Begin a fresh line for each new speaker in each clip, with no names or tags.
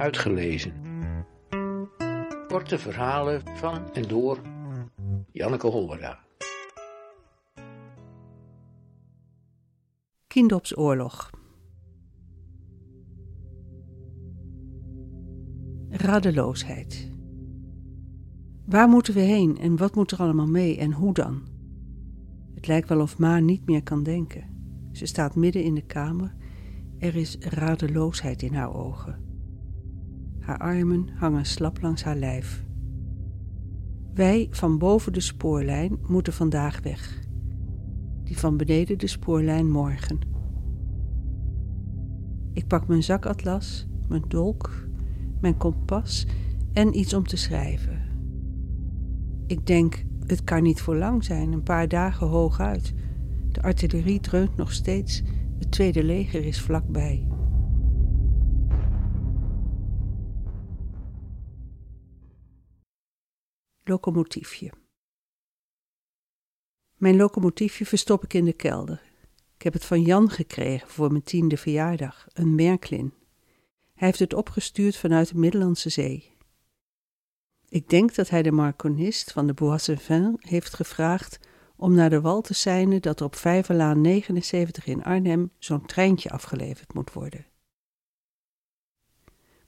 Uitgelezen. Korte verhalen van en door Janneke Hollera.
Kindopsoorlog. Radeloosheid. Waar moeten we heen en wat moet er allemaal mee en hoe dan? Het lijkt wel of Ma niet meer kan denken. Ze staat midden in de kamer. Er is radeloosheid in haar ogen. Haar armen hangen slap langs haar lijf. Wij van boven de spoorlijn moeten vandaag weg. Die van beneden de spoorlijn morgen. Ik pak mijn zakatlas, mijn dolk, mijn kompas en iets om te schrijven. Ik denk, het kan niet voor lang zijn, een paar dagen hooguit. De artillerie dreunt nog steeds, het tweede leger is vlakbij. Locomotiefje. Mijn locomotiefje verstop ik in de kelder. Ik heb het van Jan gekregen voor mijn tiende verjaardag, een Merklin. Hij heeft het opgestuurd vanuit de Middellandse Zee. Ik denk dat hij de marconist van de Bois Vin heeft gevraagd om naar de wal te seinen dat er op Vijverlaan 79 in Arnhem zo'n treintje afgeleverd moet worden.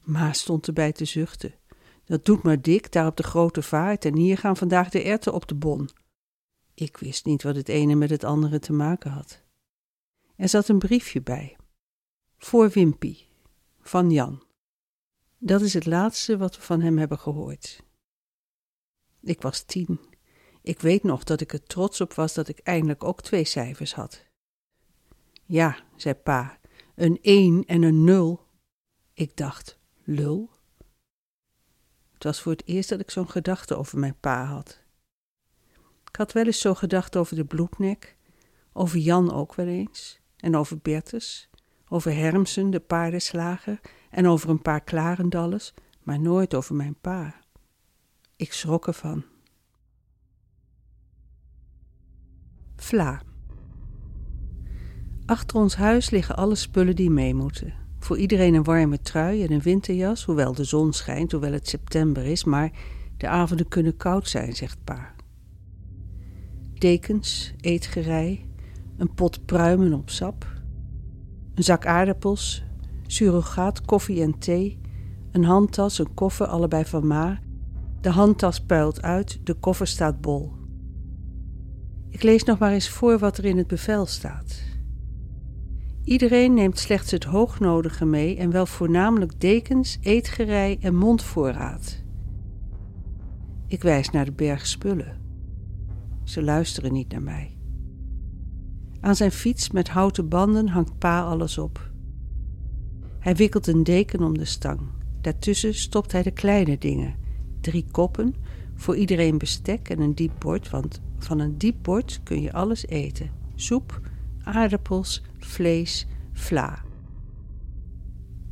Ma stond erbij te zuchten. Dat doet maar dik, daar op de grote vaart, en hier gaan vandaag de erten op de bon. Ik wist niet wat het ene met het andere te maken had. Er zat een briefje bij. Voor Wimpy, van Jan. Dat is het laatste wat we van hem hebben gehoord. Ik was tien. Ik weet nog dat ik er trots op was dat ik eindelijk ook twee cijfers had. Ja, zei pa, een één en een nul. Ik dacht, lul? Het was voor het eerst dat ik zo'n gedachte over mijn pa had. Ik had wel eens zo gedacht over de bloednek, over Jan ook wel eens, en over Bertus, over Hermsen, de paardenslager, en over een paar klarendalles, maar nooit over mijn pa. Ik schrok ervan. Vla. Achter ons huis liggen alle spullen die mee moeten. Iedereen een warme trui en een winterjas, hoewel de zon schijnt, hoewel het september is, maar de avonden kunnen koud zijn, zegt pa. Dekens, eetgerei, een pot pruimen op sap, een zak aardappels, surrogaat, koffie en thee, een handtas, een koffer, allebei van ma. De handtas puilt uit, de koffer staat bol. Ik lees nog maar eens voor wat er in het bevel staat. Iedereen neemt slechts het hoognodige mee en wel voornamelijk dekens, eetgerei en mondvoorraad. Ik wijs naar de berg spullen. Ze luisteren niet naar mij. Aan zijn fiets met houten banden hangt pa alles op. Hij wikkelt een deken om de stang. Daartussen stopt hij de kleine dingen. Drie koppen, voor iedereen bestek en een diep bord, want van een diep bord kun je alles eten. Soep, aardappels, vlees, vla.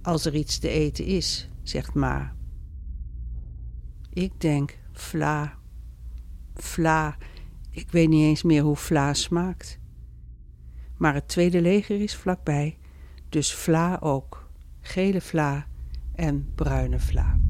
Als er iets te eten is, zegt Ma. Ik denk, vla, vla, ik weet niet eens meer hoe vla smaakt. Maar het tweede leger is vlakbij, dus vla ook. Gele vla en bruine vla.